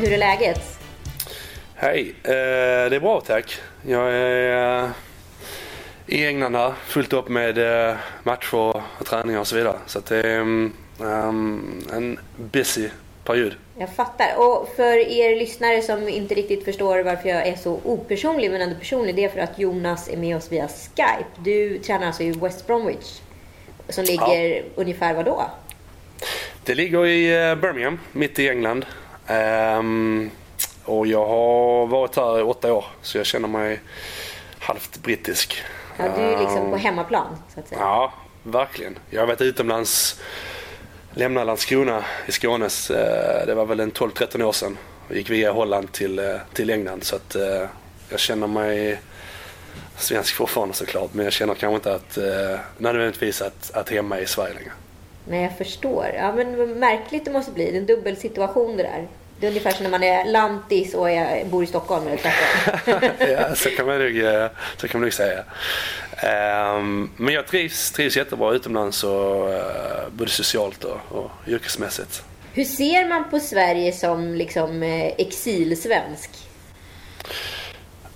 Hur är läget? Hej, eh, det är bra tack. Jag är eh, i England här, fullt upp med eh, matcher och träningar och så vidare. Så det är um, en busy period. Jag fattar. Och för er lyssnare som inte riktigt förstår varför jag är så opersonlig men ändå personlig, det är för att Jonas är med oss via Skype. Du tränar alltså i West Bromwich, som ligger ja. ungefär var då? Det ligger i Birmingham, mitt i England. Um, och jag har varit här i åtta år så jag känner mig halvt brittisk. Ja, du är liksom på ehm, hemmaplan så att säga. Ja, verkligen. Jag har varit utomlands, lämnade Landskrona i Skånes, eh, det var väl en 12-13 år sedan. Och gick via Holland till, eh, till England så att eh, jag känner mig svensk fortfarande såklart men jag känner kanske inte att nödvändigtvis att, att hemma i Sverige längre. Nej, jag förstår. Ja, men vad märkligt det måste bli. En dubbel situation det där. Det är ungefär som när man är lantis och är, bor i Stockholm eller tvärtom. ja, så kan man nog, eh, så kan man nog säga. Um, men jag trivs, trivs jättebra utomlands och, uh, både socialt och, och yrkesmässigt. Hur ser man på Sverige som liksom eh, exilsvensk?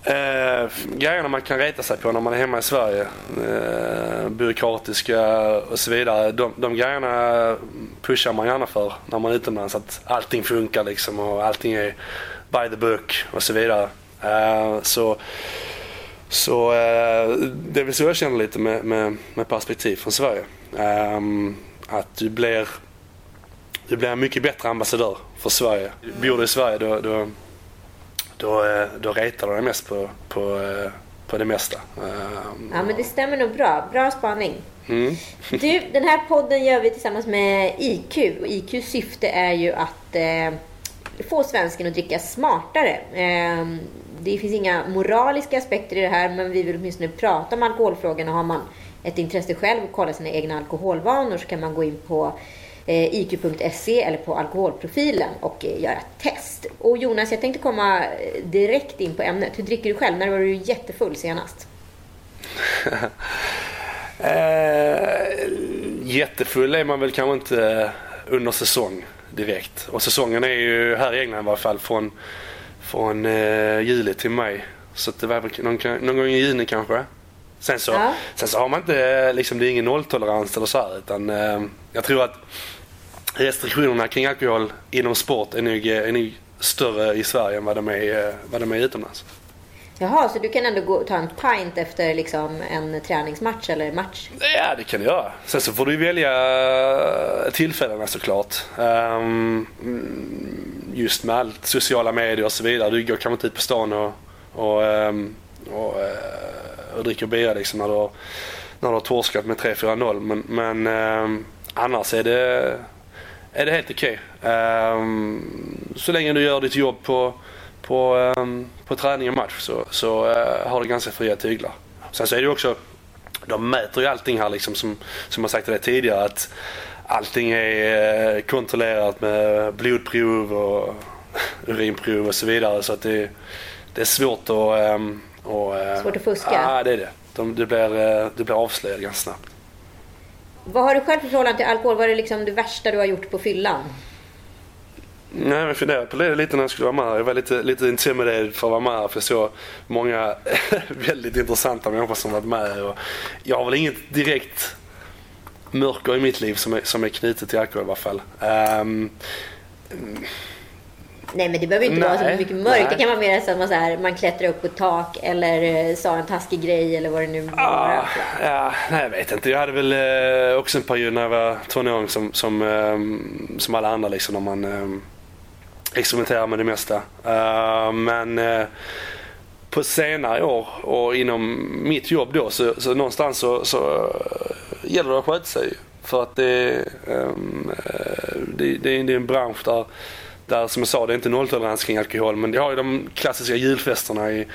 Eh, grejerna man kan reta sig på när man är hemma i Sverige, eh, byråkratiska och så vidare, de, de grejerna pushar man gärna för när man är utomlands. Att allting funkar liksom och allting är by the book och så vidare. Eh, så så eh, det är väl så jag känner lite med, med, med perspektiv från Sverige. Eh, att du blir, du blir en mycket bättre ambassadör för Sverige. Bor du i Sverige då, då då, eh, då retar dig mest på, på, eh, på det mesta. Ja, men det stämmer nog bra. Bra spaning. Mm. du, den här podden gör vi tillsammans med IQ. Och IQs syfte är ju att eh, få svensken att dricka smartare. Eh, det finns inga moraliska aspekter i det här, men vi vill åtminstone prata om alkoholfrågorna. Har man ett intresse själv och kolla sina egna alkoholvanor så kan man gå in på Eh, IQ.se eller på alkoholprofilen och eh, göra ett test. Och Jonas, jag tänkte komma eh, direkt in på ämnet. Hur dricker du själv? När var du jättefull senast? eh, jättefull är man väl kanske inte under säsong direkt. Och säsongen är ju här i England i varje fall från, från eh, juli till maj. Så det var väl någon, någon gång i juni kanske. Sen så, ja. sen så har man inte, liksom, det är ingen nolltolerans eller så här, utan eh, jag tror att restriktionerna kring alkohol inom sport är nog, är nog större i Sverige än vad de är, eh, vad de är utomlands. Jaha, så du kan ändå gå, ta en pint efter liksom en träningsmatch eller match? Ja, det kan du göra. Sen så får du välja tillfällena såklart. Um, just med allt sociala medier och så vidare. Du går kanske inte ut på stan och, och, um, och, uh, och dricker bira liksom när du, har, när du har torskat med 3-4-0. Men, men eh, annars är det är det helt okej. Okay. Eh, så länge du gör ditt jobb på, på, eh, på träning och match så, så eh, har du ganska fria tyglar. Sen så är det ju också, de mäter ju allting här liksom som, som jag sagt till dig tidigare att allting är eh, kontrollerat med blodprov och urinprov och så vidare så att det, det är svårt att... Ehm, och, uh, svårt att fuska? Ja, det är det. De, du, blir, du blir avslöjad ganska snabbt. Vad har du själv för förhållande till alkohol? Vad är det, liksom det värsta du har gjort på fyllan? Nej, jag funderade på det lite när jag skulle vara med. Jag var lite, lite intimidated för att vara med för jag såg många väldigt intressanta människor som varit med. Och jag har väl inget direkt mörker i mitt liv som är, som är knutet till alkohol i alla fall. Um, Nej men det behöver inte nej, vara så mycket mörkt. Nej. Det kan vara mer så att man, så här, man klättrar upp på ett tak eller eh, sa en taskig grej eller vad det nu var. Ah, ja, nej, jag vet inte. Jag hade väl eh, också en period när jag var tonåring som, som, eh, som alla andra liksom när man eh, experimenterar med det mesta. Uh, men uh, på senare år och inom mitt jobb då så, så någonstans så, så uh, gäller det att sköta sig. För att det, um, det, det, det är en bransch där där som jag sa, det är inte nolltolerans kring alkohol men det har ju de klassiska julfesterna i,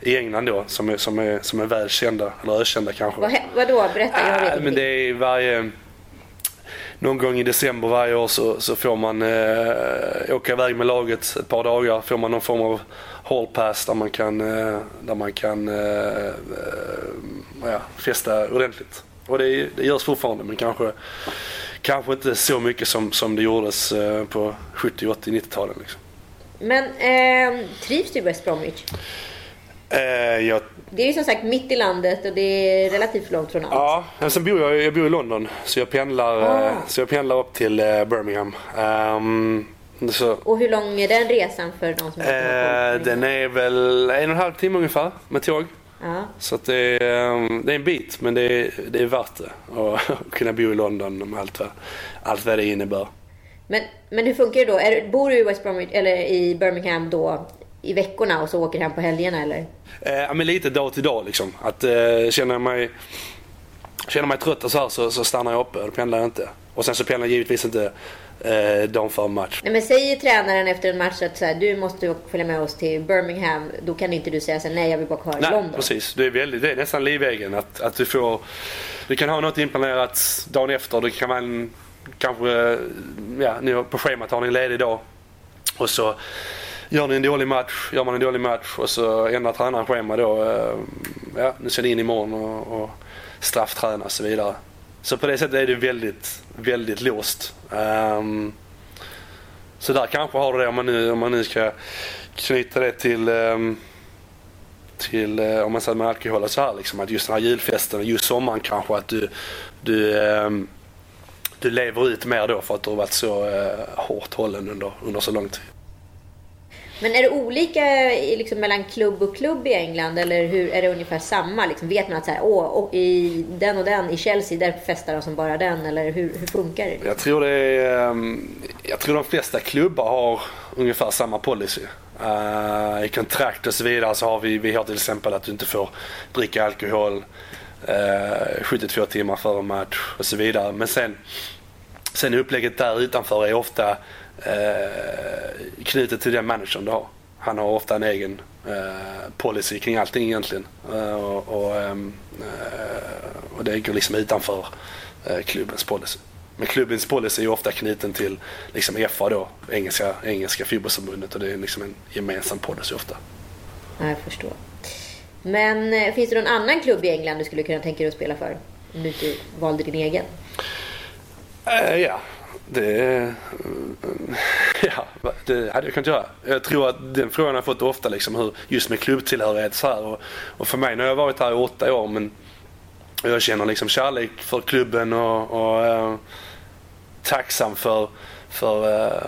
i England då som är, som är, som är väl kända, eller ökända kanske. Vad, vadå? Berätta, jag vet äh, men det är varje... Någon gång i december varje år så, så får man eh, åka iväg med laget ett par dagar. Får man någon form av hall pass där man kan, eh, där man kan eh, eh ja, festa ordentligt. Och det, det görs fortfarande men kanske kanske inte så mycket som, som det gjordes eh, på 70, 80, 90-talen. Liksom. Men eh, trivs du i West Bromwich? Eh, jag, Det är ju som sagt mitt i landet och det är relativt långt från allt. ja, men sen bor jag, jag bor i London så jag pendlar, Ah. eh, så jag pendlar upp till eh, Birmingham. Ehm, så, Och hur lång är den resan för de som inte eh, den är väl en och en halv timme ungefär med tåg. Ja. Så det, är, ehm, det är en bit men det är, det är värt det att kunna bo i London med allt allt vad det innebär. Men, men hur funkar det då? Är, bor du i West Bromwich, eller i Birmingham då i veckorna och så åker hem på helgerna eller? Eh, men lite dag till dag liksom. Att eh, känner jag mig, känner mig trött och så här så, så stannar jag uppe. Då pendlar jag inte. Och sen så pendlar jag givetvis inte eh, dagen före match. Nej, men säger tränaren efter en match att så här, du måste följa med oss till Birmingham. Då kan inte du säga så här, nej jag vill vara kvar i Nej, London. precis. Det är, väldigt, det är nästan livegen att, att du får... Du kan ha något inplanerat dagen efter. Det kan man kanske... Ja, nu på schemat har ni en ledig dag. Och så gör ni en dålig match. Gör man en dålig match och så ändrar tränaren schema då. eh, Ja, nu ska ni in imorgon och, och straffträna och så vidare. Så på det sättet är det väldigt, väldigt låst. Um, så där kanske har du det om man nu, om man nu ska knyta det till um, till, eh, om man säger med alkohol och så här liksom, att just den här julfesten, just sommaren kanske att du, du, um, du lever ut mer då för att du har varit så uh, hårt hållen under, under så lång tid. Men är det olika liksom, mellan klubb och klubb i England eller hur, är det ungefär samma? Liksom, vet man att så här, åh, och i den och den i Chelsea, där festar de som bara den eller hur, hur funkar det? Jag tror det är, ehm, jag tror de flesta klubbar har ungefär samma policy. Uh, I kontrakt och så vidare så har vi, vi har till exempel att du inte får dricka alkohol eh, uh, 72 timmar före match och så vidare. Men sen, sen upplägget där utanför är ofta eh, knutet till den managern du har. Han har ofta en egen eh, policy kring allting egentligen. Eh, och, och, ehm, eh, och det går liksom utanför eh, klubbens policy. Men klubbens policy är ofta knuten till liksom FA då, engelska, engelska fotbollsförbundet och det är liksom en gemensam policy ofta. Ja, jag förstår. Men eh, finns det någon annan klubb i England du skulle kunna tänka dig att spela för? Om du inte valde din egen? Eh, ja, det, eh, ja, det hade jag kunnat göra. Jag tror att den frågan har jag fått ofta liksom hur, just med klubbtillhörighet så här. Och, och för mig, nu har jag varit här i åtta år men jag känner liksom kärlek för klubben och, och eh, tacksam för, för, eh,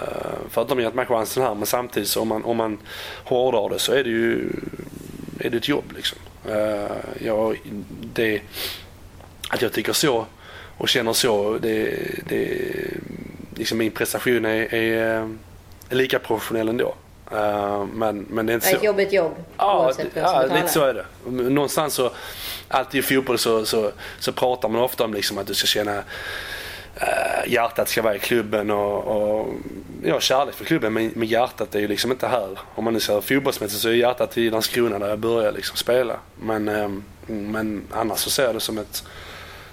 för att de gett mig chansen här. Men samtidigt så om man, om man hårdrar det så är det ju är det ett jobb liksom. Eh, jag, det, att jag tycker så och känner så, det, det, liksom min prestation är, är, eh, är lika professionell ändå. Eh, men, men det är inte så. ett jobb är ett jobb. Ja, oavsett vem ja lite så är det. Någonstans så, alltid i fotboll så, så, så pratar man ofta om liksom att du ska känna eh, hjärtat ska vara i klubben och, och ja, kärlek för klubben men, men hjärtat är ju liksom inte här. Om man nu ser fotbollsmässigt så är hjärtat i Landskrona där jag började liksom spela. Men, eh, men annars så ser jag det som ett,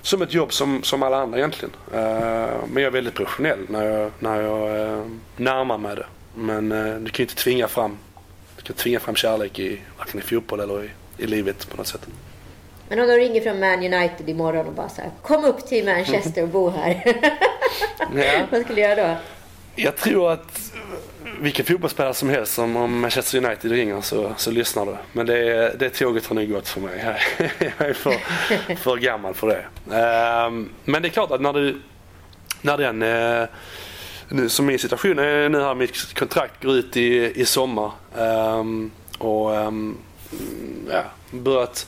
som ett jobb som, som alla andra egentligen. Eh, men jag är väldigt professionell när jag, när jag eh, närmar mig det. Men eh, du kan ju inte tvinga fram, du kan tvinga fram kärlek i varken i fotboll eller i, i livet på något sätt. Men om de ringer från Man United imorgon och bara så här, kom upp till Manchester och bo här. Vad skulle du göra då? Jag tror att vilken fotbollsspelare som helst som om Manchester United ringer så, så lyssnar du. Men det, det tåget har nog gått för mig. Jag är för, för gammal för det. Ehm, men det är klart att när du, när den, eh, nu, som min situation är nu här, mitt kontrakt går ut i, i sommar. Ehm, och ehm, ja, börjat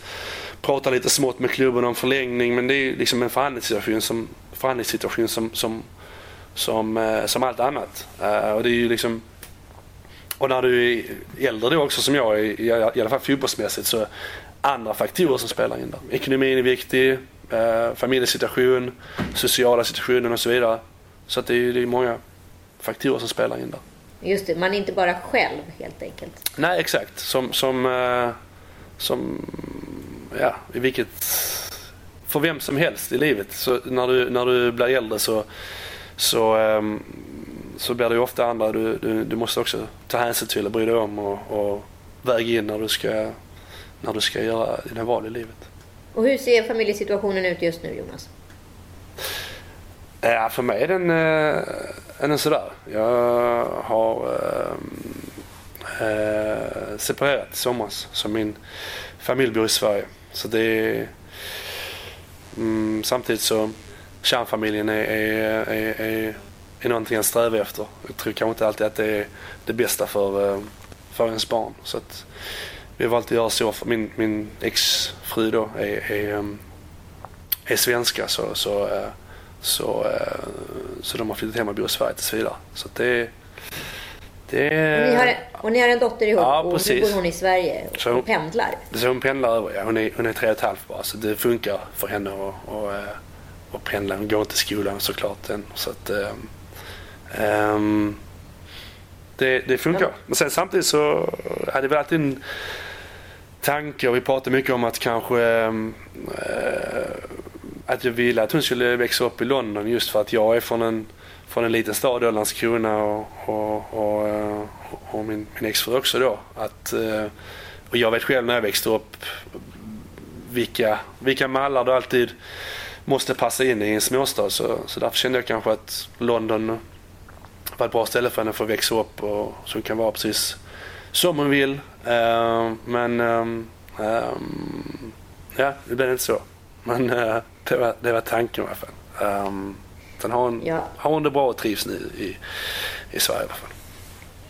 prata lite smått med klubben om förlängning men det är ju liksom en förhandlingssituation som, förhandlingssituation som, som som, eh, som allt annat. Eh, och det är ju liksom och när du är äldre då också som jag är, i, i alla fall fotbollsmässigt, så andra faktorer som spelar in där. Ekonomin är viktig, eh, familjesituation, sociala situationen och så vidare. Så att det är, det är många faktorer som spelar in där. Just det, man är inte bara själv helt enkelt. Nej, exakt. Som, som, eh, som ja, i vilket, för vem som helst i livet. Så när du, när du blir äldre så, så, ehm, så blir det ju ofta andra du, du, du måste också ta hänsyn till och bry dig om och, och väga in när du ska, när du ska göra dina val i livet. Och hur ser familjesituationen ut just nu Jonas? Ja, för mig är den, äh, är den sådär. Jag har äh, äh, separerat i somras. Så min familj bor i Sverige. Så det är, mm, samtidigt så kärnfamiljen är, är, är, är, är någonting att sträva efter. Jag tror kanske inte alltid att det är det bästa för, för ens barn. Så att vi har valt att göra så. Min, min exfru då är, är, är svenska så, så så, eh, så de har flyttat hem och bor i Sverige tills vidare. Så det, det... Och, ni har, och ni har en dotter ihop ja, och nu bor hon i Sverige och hon, pendlar? Så hon pendlar över, ja. Hon är, hon är tre och ett halvt bara så det funkar för henne att och, och, och pendla. Hon går inte i skolan såklart än. Så att, um, det, det funkar. Ja. Men sen samtidigt så är det väl alltid en tanke och vi pratar mycket om att kanske um, att jag ville att hon skulle växa upp i London just för att jag är från en, från en liten stad, Landskrona och, och, och, eh, och min, min exfru också då. Att, eh, och jag vet själv när jag växte upp vilka, vilka mallar du alltid måste passa in i en småstad. Så, så därför kände jag kanske att London var ett bra ställe för henne för att växa upp och så kan vara precis som hon vill. Uh, men um, um, ja, det blev inte så. Men uh, det, var, det var tanken i alla fall. Um, sen har hon, ja. har hon det bra och trivs nu i, i Sverige i alla fall.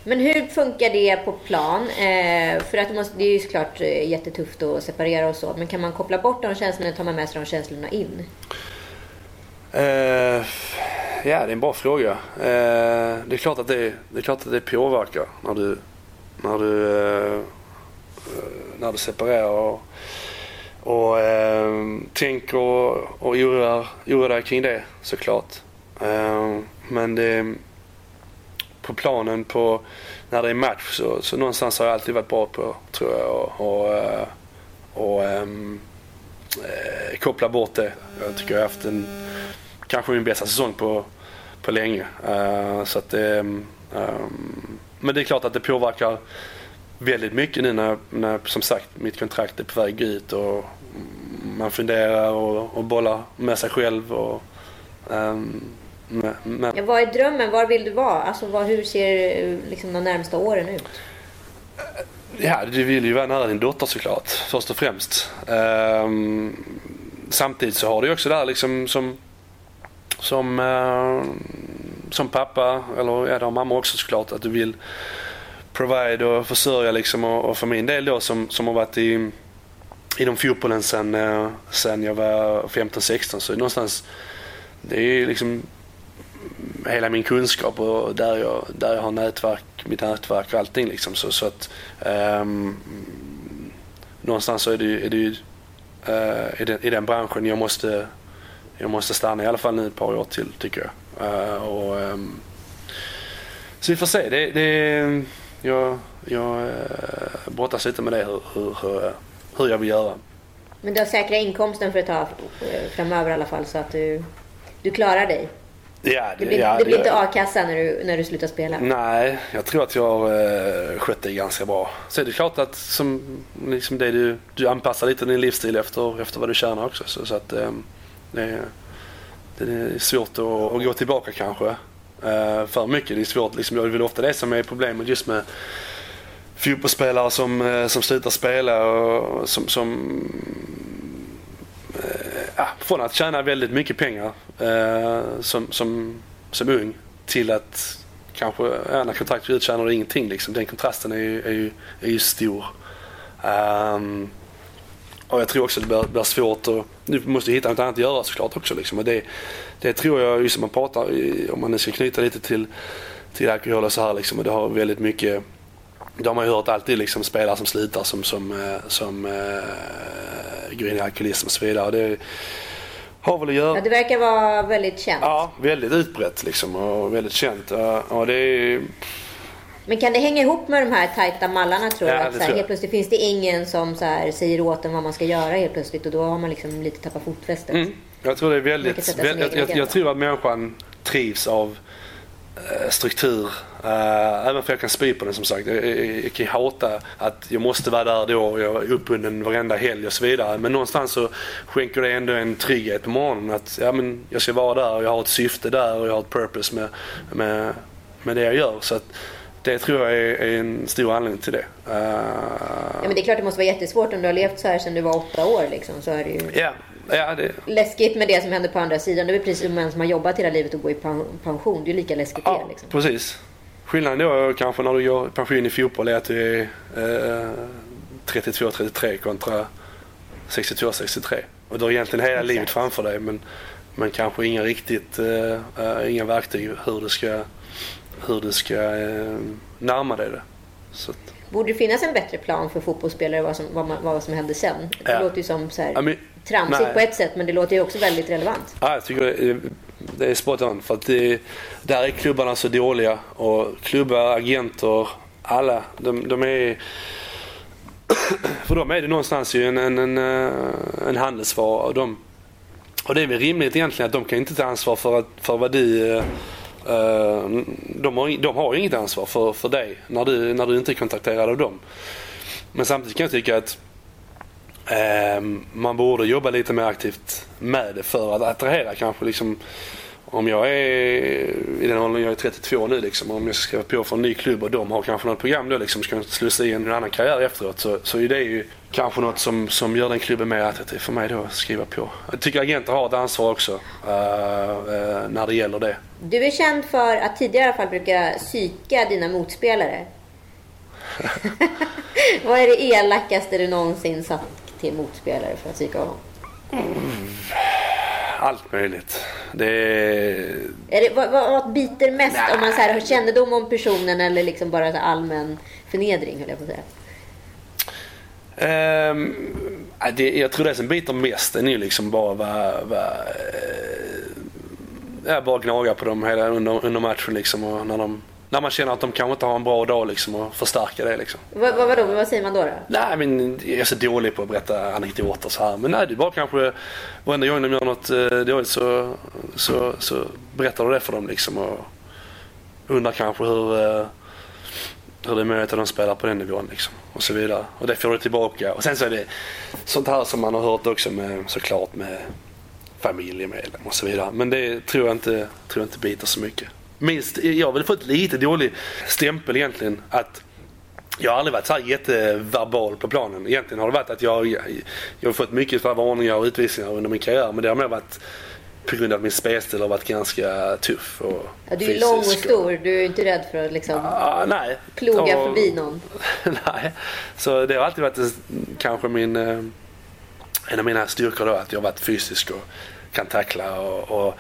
Men hur funkar det på plan? Eh, för att det, måste, det är ju såklart eh, jättetufft att separera och så. Men kan man koppla bort de känslorna och ta med sig de känslorna in? Eh, ja, det är en bra fråga. Eh, det, är klart att det, det är klart att det påverkar när du, när du, eh, när du separerar. Och, och eh, tänker och, och oroar, oroar dig kring det såklart. Eh, men det, på planen på när det är match så, så någonstans har jag alltid varit bra på tror jag och, och, eh, och um, eh, koppla bort det. Jag tycker jag har haft en kanske min bästa säsong på, på länge. Uh, så att det, um, men det är klart att det påverkar väldigt mycket nu när, när som sagt mitt kontrakt är på väg ut och man funderar och, och bollar med sig själv. Och, um, med, med. Ja, vad är drömmen? Var vill du vara? Alltså, vad, hur ser liksom, de närmsta åren ut? Ja, du vill ju vara nära din dotter såklart, först och främst. Um, samtidigt så har du också där liksom som, som, uh, som pappa, eller ja, det har mamma också såklart, att du vill provide och försörja liksom och, och för min del då som, som har varit i, inom fotbollen sen, eh, sen jag var 15-16 så någonstans det är liksom hela min kunskap och där jag, där jag har nätverk, mitt nätverk och allting liksom. Så, så att um, någonstans så är det ju, är det ju uh, i, den, i den branschen jag måste, jag måste stanna i alla fall nu ett par år till tycker jag. Uh, och, um, så vi får se. Det, det, jag, jag uh, brottas lite med det hur, hur, hur, hur jag vill göra. Men du har säkrat inkomsten för ett tag framöver i alla fall så att du, du klarar dig? Ja, det, det blir, ja, det blir inte a-kassa när du, när du slutar spela? Nej, jag tror att jag har eh, skött det ganska bra. Så är det klart att som, liksom det du, du anpassar lite din livsstil efter, efter vad du tjänar också. Så, så att eh, det, det är svårt att, att gå tillbaka kanske. Eh, för mycket. Det är svårt. Liksom, det är väl ofta det som är problemet just med fotbollsspelare som, eh, som slutar spela och som, som ja, från att tjäna väldigt mycket pengar eh, som, som, som ung till att kanske, ja, när kontraktet går ut tjänar du ingenting liksom. Den kontrasten är ju, är ju, är ju stor. Um, och jag tror också att det blir, blir svårt och nu måste hitta något annat att göra såklart också liksom. Och det, det tror jag, just som man pratar, om man nu ska knyta lite till, till alkohol och så här liksom, och det har väldigt mycket det har man ju hört alltid liksom spelare som slutar som, som, eh, som äh, går in i alkoholism och så vidare. Det har väl att göra... Ja, det verkar vara väldigt känt. Ja, väldigt utbrett liksom och väldigt känt. Och det är... Men kan det hänga ihop med de här tajta mallarna tror ja, Att så här, helt plötsligt finns det ingen som så här, säger åt en vad man ska göra helt plötsligt och då har man liksom lite tappat fotfästet. Mm. Jag tror det är väldigt... väldigt jag, jag, jag, tror att människan trivs av struktur. Uh, även för jag kan spy på den som sagt. Jag, jag, jag kan hata att jag måste vara där då. Jag är uppbunden varenda helg och så vidare. Men någonstans så skänker det ändå en trygghet på morgonen. Att ja, men jag ska vara där och jag har ett syfte där och jag har ett purpose med, med, med det jag gör. Så att, det tror jag är, är en stor anledning till det. Uh, ja, men det är klart det måste vara jättesvårt om du har levt så här sedan du var åtta år. Liksom, så är det ju ja, ja, det... läskigt med det som händer på andra sidan. Det är precis som en som har jobbat hela livet och går i pension. Det är lika läskigt ja, det. Liksom. precis. Skillnaden då kanske när du går i pension i fotboll är att du är eh, 32-33 kontra 62-63. Och du har egentligen hela Exakt. livet framför dig men, men kanske inga riktigt, eh, inga verktyg hur du ska hur du ska eh, närma dig det. Så att... Borde det finnas en bättre plan för fotbollsspelare vad som, vad, man, vad som händer sen? Det ja. låter ju som så här, men, tramsigt nej. på ett sätt men det låter ju också väldigt relevant. Ja, jag tycker det, är spot on. För att det, där är klubbarna så dåliga och klubbar, agenter, alla. De, de är... För dem är det någonstans ju en, en, en, eh, en handelsvara. Och, de, och det är väl rimligt egentligen att de kan inte ta ansvar för, att, för vad du Eh, de har, de har inget ansvar för, för dig när du, när du inte är kontakterad av dem. Men samtidigt kan jag tycka att man borde jobba lite mer aktivt med det för att attrahera kanske liksom om jag är i den åldern, jag är 32 nu liksom, om jag ska skriva på för en ny klubb och de har kanske något program då liksom, ska slussa i en annan karriär efteråt så, så är det ju kanske något som, som gör den klubben mer attraktiv för mig då att skriva på. Jag tycker agenter har ett ansvar också uh, uh, när det gäller det. Du är känd för att tidigare i alla fall bruka psyka dina motspelare. Vad är det elakaste du någonsin sagt till motspelare för att psyka honom? Mm allt möjligt. Det är... det, vad, vad biter mest Nej. om man så här, har kännedom om personen eller liksom bara så allmän förnedring höll jag på att säga? Um, det, jag tror det som biter mest är ju liksom bara vad, vad äh, bara gnaga på dem hela under, under matchen liksom och när de när man känner att de kanske inte har en bra dag liksom och förstärka det liksom. Vad, vad, vadå, vad säger man då, då? Nej men jag är så dålig på att berätta anekdoter så här. Men nej, det är bara kanske varenda gång de gör något eh, dåligt så, så, så berättar du det för dem liksom och undrar kanske hur, eh, hur det är möjligt att de spelar på den nivån liksom. Och så vidare. Och det får du tillbaka. Och sen så är det sånt här som man har hört också med såklart med familjemedlemmar och så vidare. Men det tror jag inte, tror jag inte biter så mycket minst, jag har väl fått lite dålig stämpel egentligen. Att jag har aldrig varit så här jätteverbal på planen. Egentligen har det varit att jag, jag, jag har fått mycket varningar och utvisningar under min karriär. Men det har mer varit på grund av min spelstil har varit ganska tuff och ja, Du är lång och stor. Du är inte rädd för att liksom ah, nej. ploga och, förbi någon. nej, så det har alltid varit kanske min eh, en av mina styrkor då att jag har varit fysisk och kan tackla och, och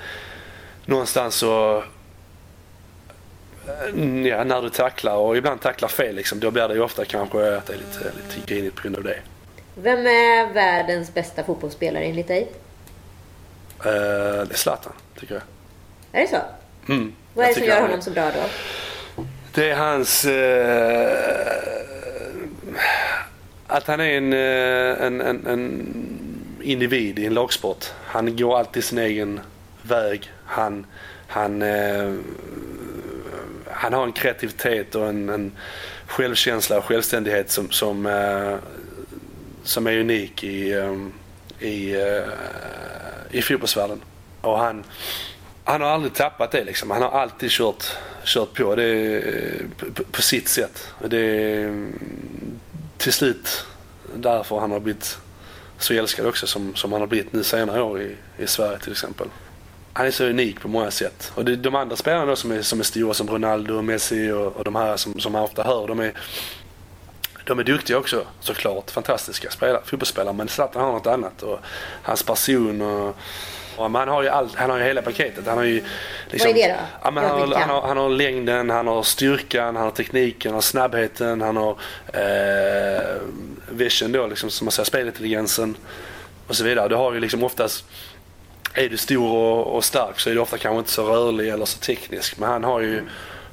någonstans så ja, när du tacklar och ibland tacklar fel liksom, då blir det ju ofta kanske att det är lite, lite grinigt på grund av det. Vem är världens bästa fotbollsspelare enligt dig? Uh, det är Zlatan, tycker jag. Är det så? Mm, Vad är det som gör honom så bra då? Det är hans... Uh, att han är en, en, en, en, individ i en lagsport. Han går alltid sin egen väg. Han, han uh, han har en kreativitet och en, en självkänsla och självständighet som, som, uh, som är unik i, um, i, uh, i fotbollsvärlden. Och han, han har aldrig tappat det liksom. Han har alltid kört, kört på det eh, på, på sitt sätt. Det är mm, till slut därför han har blivit så älskad också som, som han har blivit nu senare år i, i Sverige till exempel han är så unik på många sätt. Och det, de andra spelarna som är, som är stora som Ronaldo Messi och, och de här som, som man ofta hör, de är, de är duktiga också såklart. Fantastiska spelare, fotbollsspelare. Men Zlatan har något annat. Och hans person och, och han har ju allt, han har ju hela paketet. Han har ju liksom, Vad är det då? Ja, men han, har, han, har, han har längden, han har styrkan, han har tekniken, han har snabbheten, han har eh, vision då liksom som man säger, spelintelligensen och så vidare. Du har ju liksom oftast är du stor och, och, stark så är du ofta kanske inte så rörlig eller så teknisk. Men han har ju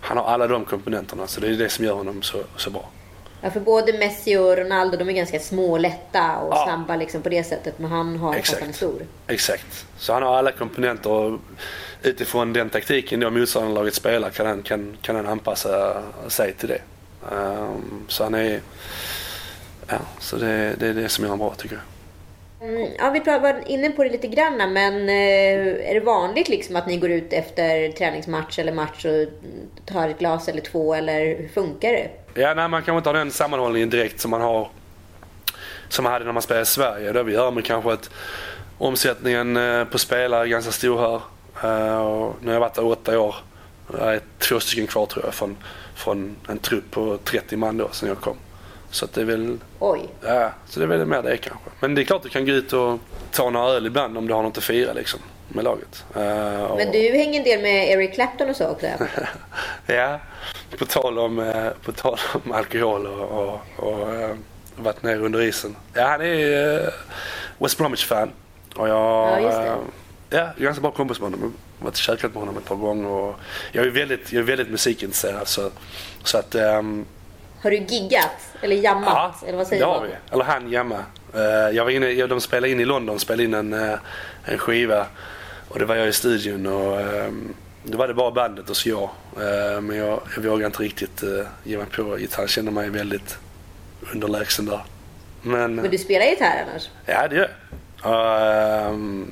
han har alla de komponenterna så det är det som gör honom så, så bra. Ja, för både Messi och Ronaldo de är ganska små, lätta och ja. snabba liksom på det sättet. Men han har Exakt. han är stor. Exakt. Så han har alla komponenter. Och utifrån den taktiken då motståndarlaget spelar kan han, kan, kan han anpassa sig till det. Um, så han är... Ja, så det, det är det som gör honom bra tycker jag. Mm, ja, vi var inne på det lite grann, men eh, är det vanligt liksom att ni går ut efter träningsmatch eller match och tar ett glas eller två, eller hur funkar det? Ja, nej, man kanske inte har den sammanhållningen direkt som man har som man hade när man spelade i Sverige. Det vi gör med kanske att omsättningen eh, på spelare är ganska stor här. Eh, och nu har jag varit där åtta år. Det är två stycken kvar tror jag från, från en trupp på 30 man då sen jag kom. Så att det är väl... Oj. Ja, så det är väl mer det kanske. Men det är klart du kan gå ut och ta några öl ibland om du har något att fira liksom med laget. Uh, och... Men du hänger en del med Eric Clapton och så också? ja, på tal om, uh, på tal om alkohol och, och, och uh, varit nere under isen. Ja, han är West Bromwich-fan. Och jag, ja, ja, jag är ganska bra kompis med honom. Jag har varit och käkat med honom ett par gånger. Och jag är väldigt, jag är väldigt musikintresserad. Så, så att, um, har du giggat? Eller jammat? Ja, eller vad säger det har vi. Eller han jamma. Uh, jag var inne, de spelade in i London, spelade in en, uh, en skiva. Och det var jag i studion och um, då var det bara bandet och så jag. Uh, men jag, jag vågade inte riktigt ge mig på gitarr. Jag kände mig väldigt underlägsen där. Men, men du spelar gitarr annars? Ja, det gör jag. Uh,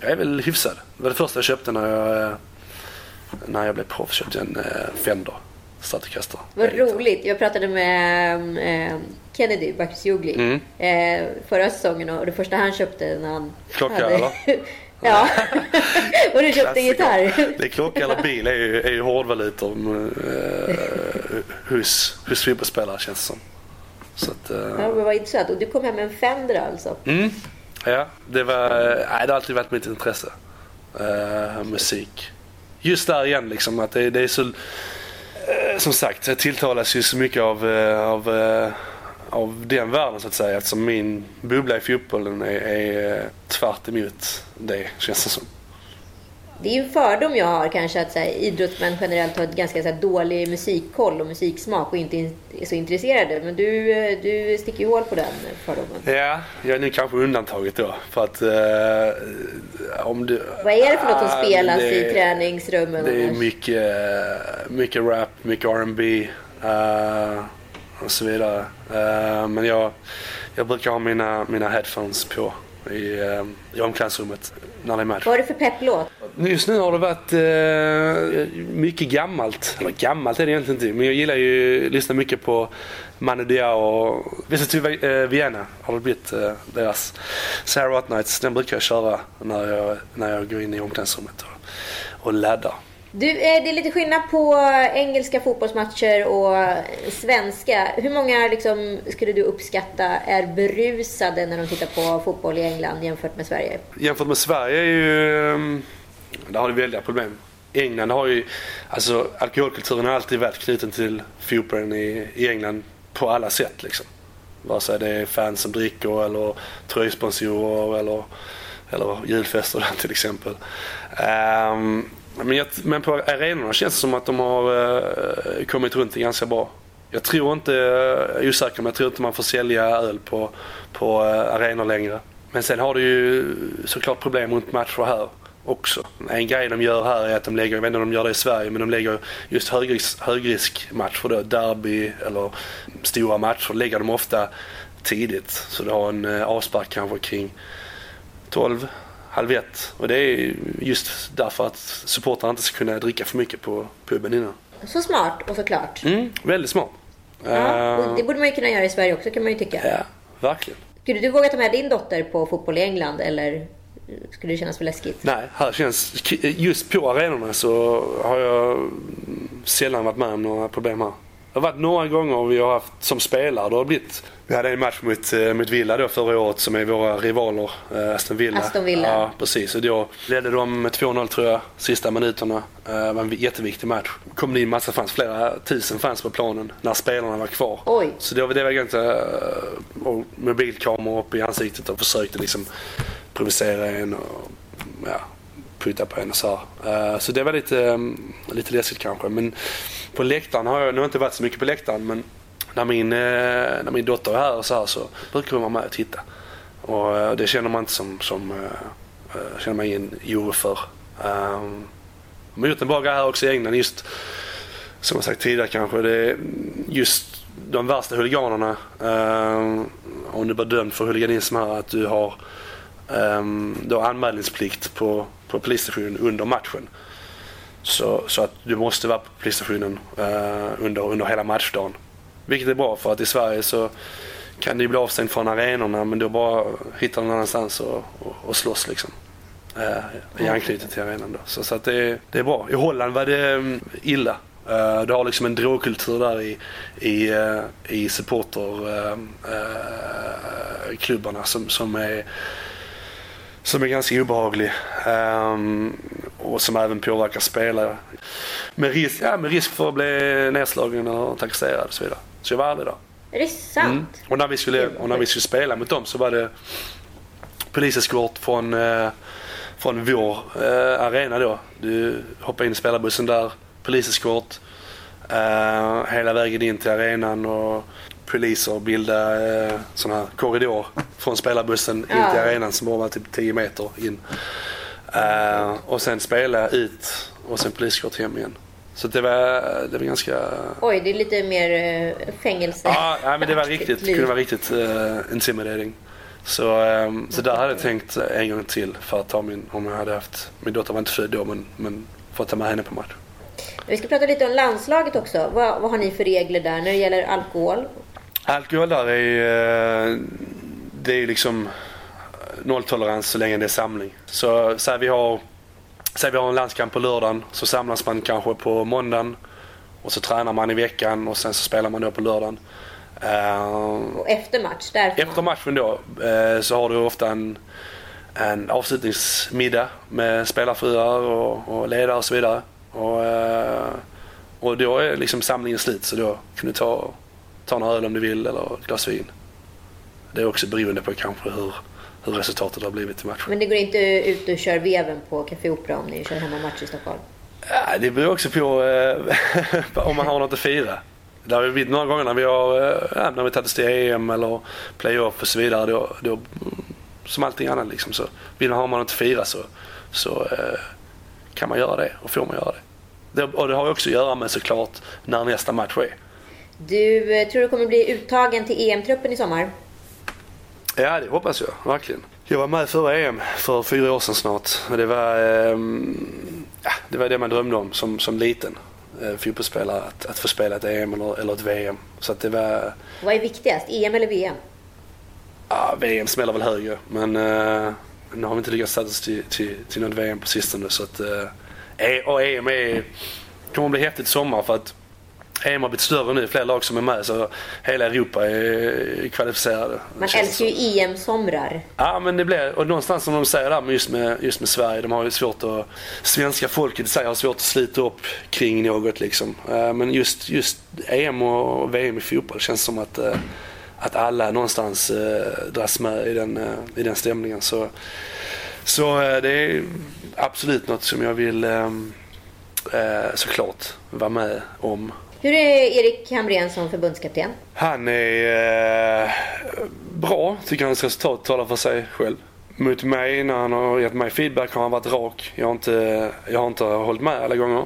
jag är väl hyfsad. Det var det första jag köpte när jag, när jag blev proffs. Köpte en Fender. Stratocaster. Vad roligt. Jag pratade med eh, Kennedy Bakircioglu mm. eh, förra säsongen och det första han köpte när han Klocka hade... eller? ja. och du köpte en gitarr. det är klocka eller bil är ju, är ju hårdvalutor eh, hos, hos fotbollsspelare känns det som. Så att, eh... Ja, men vad intressant. Och du kom hem med en Fender alltså? Mm. Ja, det, var, nej, det har alltid varit mitt intresse. Uh, musik. Just där igen liksom att det, det är så Eh, Eh, som sagt, jag tilltalas ju så mycket av, eh, av, eh, av den världen så att säga eftersom min bubbla i fotbollen är, är tvärt emot det känns det som. Det är en fördom jag har kanske att så här, idrottsmän generellt har ett ganska så här, dålig musikkoll och musiksmak och inte är så intresserade. Men du, du sticker ju hål på den fördomen. Ja, jag är nu kanske undantaget då. För att, eh, om du, Vad är det för något som spelas det, i träningsrummen? Det är mycket, mycket rap, mycket R&B uh, och så vidare. Uh, men jag, jag brukar ha mina, mina headphones på i, eh, i omklädningsrummet när det är match. Vad är det för pepplåt? Just nu har det varit eh, mycket gammalt. Eller gammalt är det egentligen inte. Men jag gillar ju att lyssna mycket på Manu Diao och Visit eh, Vienna har det blivit eh, deras Sarah Nights. Den brukar jag köra när jag, när jag går in i omklädningsrummet och, och laddar. Du, eh, det är lite skillnad på engelska fotbollsmatcher och svenska. Hur många liksom, skulle du uppskatta är berusade när de tittar på fotboll i England jämfört med Sverige? Jämfört med Sverige är ju... Ehm, där har du väldiga problem. England har ju... Alltså alkoholkulturen har alltid varit knuten till fotbollen i, i England på alla sätt liksom. Vare sig det är fans som dricker eller tröjsponsorer eller, eller julfester till exempel. Um, men, jag, men på arenorna känns det som att de har uh, kommit runt det ganska bra. Jag tror inte, jag är osäker, men jag tror inte man får sälja öl på, på uh, arenor längre. Men sen har du ju såklart problem runt matcher här också. En grej de gör här är att de lägger, jag vet inte om de gör det i Sverige, men de lägger just högrisk, högriskmatcher då, derby eller stora matcher, lägger de ofta tidigt. Så du har en uh, avspark kanske kring 12, halv ett. Och det är just därför att supportrarna inte ska kunna dricka för mycket på puben innan. Så smart och såklart. Mm, väldigt smart. Ja, och det borde man ju kunna göra i Sverige också kan man ju tycka. Ja, verkligen. Skulle du våga ta med din dotter på fotboll i England eller skulle det kännas för läskigt? Nej, här känns, just på arenorna så har jag sällan varit med om några problem här. Det har varit några gånger vi har haft som spelare. Det har blivit vi hade en match mot, eh, mot Villa då förra året som är våra rivaler, eh, Aston Villa. Aston Villa. Ja, precis. Och då ledde de med 2-0 tror jag, sista minuterna. Eh, det var en jätteviktig match. kom det in massa fans, flera tusen fans på planen när spelarna var kvar. Oj. Så var, det var ganska... Och mobilkameror upp i ansiktet och försökte liksom provocera en och ja, putta på en och så här. Så det var lite, lite läskigt kanske. Men på läktaren har jag, nu har jag inte varit så mycket på läktaren men när min, eh, när min dotter är här och så här så brukar hon vara med och titta. Och eh, det känner man inte som, som eh, känner man ingen oro för. Ehm, de har gjort en bra grej här också i England just som jag sagt tidigare kanske. Det är just de värsta huliganerna. Ehm, om du blir dömd för huliganism här att du har ehm, du har anmälningsplikt på, på polisstationen under matchen. Så, så att du måste vara på polisstationen uh, under, under hela matchdagen. Vilket är bra för att i Sverige så kan du bli avstängd från arenorna men då bara hittar någon annanstans och, och, och slåss liksom. Uh, I anknytning till arenan då. Så, så att det, det är bra. I Holland var det um, illa. Uh, du har liksom en drogkultur där i, i, uh, i supporterklubbarna uh, som, som är som är ganska obehaglig um, och som även påverkar spelare. Med risk, ja, med risk för att bli nedslagen och trakasserad och så vidare. Så jag var aldrig där. Är det sant? Mm. Och, när vi skulle, och när vi skulle spela mot dem så var det poliseskort från, eh, från vår eh, arena då. Du hoppar in i spelarbussen där, poliseskort eh, hela vägen in till arenan och poliser bilda eh, sån här korridor från spelarbussen in till arenan som bara var typ 10 meter in. Uh, och sen spela ut och sen poliskort hem igen. Så det var, det var ganska... Oj, det är lite mer uh, fängelse. Ja, ja, men det var riktigt, det kunde vara riktigt uh, intimidating. Så, um, så där hade jag tänkt en gång till för att ta min, om jag hade haft, min dotter var inte född då men, men för att ta med henne på match. Vi ska prata lite om landslaget också. Vad, vad har ni för regler där när det gäller alkohol? Alkohol där är, det är liksom nolltolerans så länge det är samling. Så säg vi har, säg vi har en landskamp på lördagen så samlas man kanske på måndagen och så tränar man i veckan och sen så spelar man då på lördagen. Uh, och efter match? Därför efter matchen då uh, så har du ofta en, en avslutningsmiddag med spelarfruar och, och ledare och så vidare. Och, uh, och då är liksom samlingen slut så då kan du ta, ta en öl om du vill eller ett glas vin. Det är också beroende på kanske hur, hur resultatet har blivit i matchen. Men det går inte ut och kör veven på Café Opera om ni kör hemmamatch i Stockholm? Ja, det beror också på eh, om man har något att fira. Det har blivit några gånger när vi har eh, när vi tagit till EM eller playoff och så vidare. Då, då, som allting annat liksom, så vill man ha något att fira så, så eh, kan man göra det och får man göra det. det. Och det har också att göra med såklart när nästa match är. Du, tror du kommer bli uttagen till EM-truppen i sommar? Ja, det hoppas jag verkligen. Jag var med förra EM för fyra år sedan snart. Det var, eh, det, var det man drömde om som, som liten eh, fotbollsspelare. Att, att få spela ett EM eller, eller ett VM. Så att det var... Vad är viktigast, EM eller VM? Ja, VM smäller väl högre. Men eh, nu har vi inte lyckats sätta oss till, till, till något VM på sistone. Så att, eh, och EM är, kommer att bli häftigt sommar för att EM har blivit större nu, fler lag som är med så hela Europa är kvalificerade. Man älskar ju EM-somrar. Ja men det blir, och någonstans som de säger där just med, just med Sverige, de har ju svårt att, svenska folket i sig har svårt att slita upp kring något liksom. Eh, men just, just EM och VM i fotboll känns som att, eh, att alla någonstans eh, dras med i den, i den stämningen. Så, så det är absolut något som jag vill såklart vara med om hur är Erik Hamrén som förbundskapten? Han är eh, bra, tycker hans resultat talar för sig själv. Mot mig, när han har gett mig feedback, har han varit rak. Jag har inte, jag har inte hållit med alla gånger.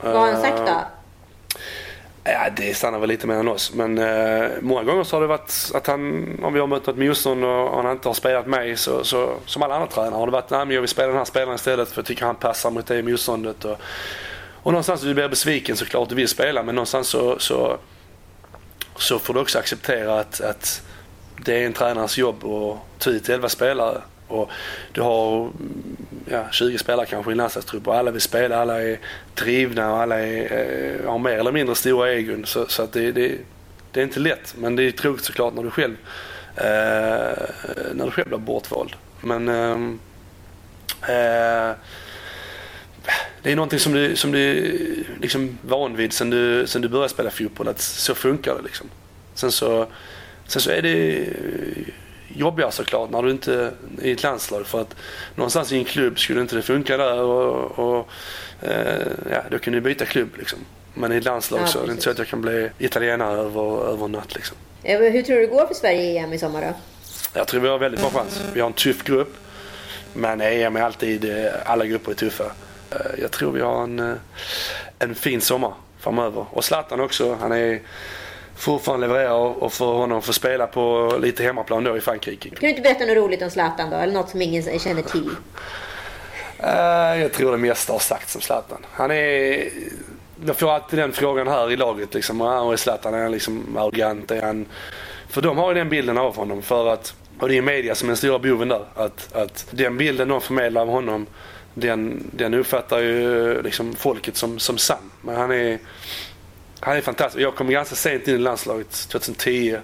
Vad har han sagt då? Uh, ja, det stannar väl lite mellan oss. Men uh, många gånger så har det varit att han, om vi har mött något motstånd och han inte har spelat mig, så, så, som alla andra tränare har det varit, nej men jag vill spela den här spelaren istället för jag tycker han passar mot det motståndet. Och, och någonstans du blir besviken såklart, du vill spela men någonstans så, så, så får du också acceptera att, att det är en tränarens jobb att ta ut 11 spelare. Och du har ja, 20 spelare kanske i en landslagstrupp och alla vill spela, alla är drivna och alla är, eh, har mer eller mindre stora egon. Så, så att det, det, det, är inte lätt men det är tråkigt såklart när du själv, eh, när du själv blir bortvald. Men ehm, eh, eh, det är någonting som du, som du liksom van vid sen du, sen du började spela fotboll. Att så funkar det liksom. Sen så, sen så är det jobbigare såklart när du inte är i ett landslag. För att någonstans i en klubb skulle inte det funka där och, och eh, ja, då kan du byta klubb liksom. Men i ett landslag ja, så är det inte så att jag kan bli italienare över, över en natt liksom. Hur tror du det går för Sverige i EM i sommar då? Jag tror vi har väldigt bra chans. Vi har en tuff grupp. Men EM är alltid, eh, alla grupper är tuffa. Eh, jag tror vi har en, eh, en fin sommar framöver. Och Zlatan också. Han är fortfarande levererar och för honom få spela på lite hemmaplan då i Frankrike. Kan du inte berätta något roligt om Zlatan då? Eller något som ingen känner till? Uh, jag tror det mesta har sagts om Zlatan. Han är... Jag får alltid den frågan här i laget. Liksom, är Zlatan är han liksom arrogant? Är han... För de har ju den bilden av honom. För att, och det är media som är den stora boven där. Att, att den bilden de förmedlar av honom den, den uppfattar ju liksom folket som, som sann. Men han är, han är fantastisk. Jag kom ganska sent in i landslaget, 2010.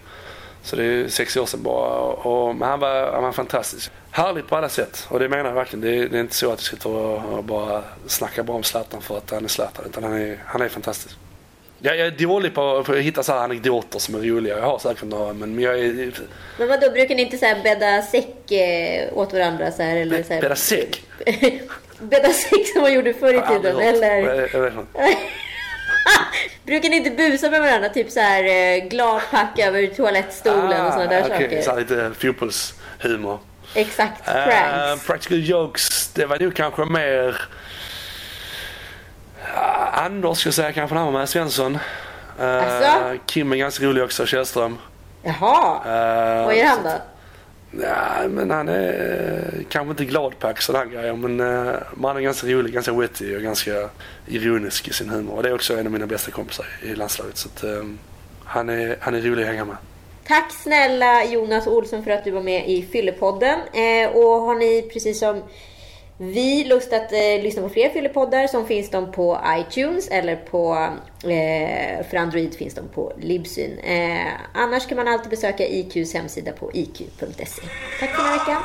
Så det är sex år sedan bara. Och, men han var, han var fantastisk. Härligt på alla sätt. Och det menar jag verkligen. Det är, det är inte så att jag sitter och, och bara snackar bra om Zlatan för att han är Zlatan. Utan han är, han är fantastisk. Jag, jag är dålig på, att hitta så anekdoter som är roliga. Jag har säkert några men jag är... Men vadå, brukar ni inte så här bädda säck eh, åt varandra? Så här, eller så här... Bädda säck? bädda säck som man gjorde förr i tiden, eller? Jag vet inte. Brukar ni inte busa med varandra? Typ så här eh, gladpack över toalettstolen ah, och sådana där okay. saker? Så lite fotbollshumor. Exakt, pranks. Uh, practical jokes, det var nog kanske mer Anders ska jag säga kanske med, Svensson. Alltså? Kim är ganska rolig också, Källström. Jaha, uh, vad gör han då? Ja, men han är kanske inte glad på sådana grejer men uh, man är ganska rolig, ganska witty och ganska ironisk i sin humor. Och det är också en av mina bästa kompisar i landslaget. Så att, um, han, är, han är rolig att hänga med. Tack snälla Jonas Olsson för att du var med i Fyllepodden. Eh, och har ni precis som vi lust att eh, lyssna på fler fyllepoddar som finns de på iTunes eller på, eh, för Android finns de på Libsyn. Eh, annars kan man alltid besöka IQs hemsida på iq.se. Tack för den här veckan.